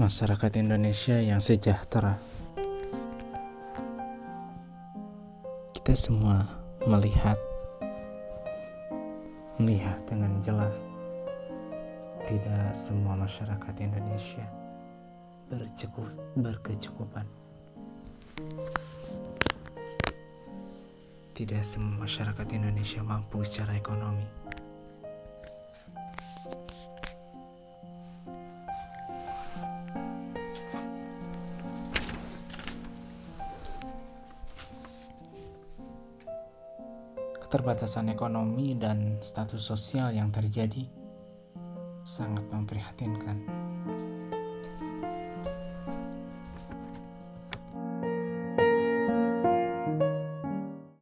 masyarakat Indonesia yang sejahtera. Kita semua melihat melihat dengan jelas tidak semua masyarakat Indonesia bercukup, berkecukupan. Tidak semua masyarakat Indonesia mampu secara ekonomi. Keterbatasan ekonomi dan status sosial yang terjadi sangat memprihatinkan.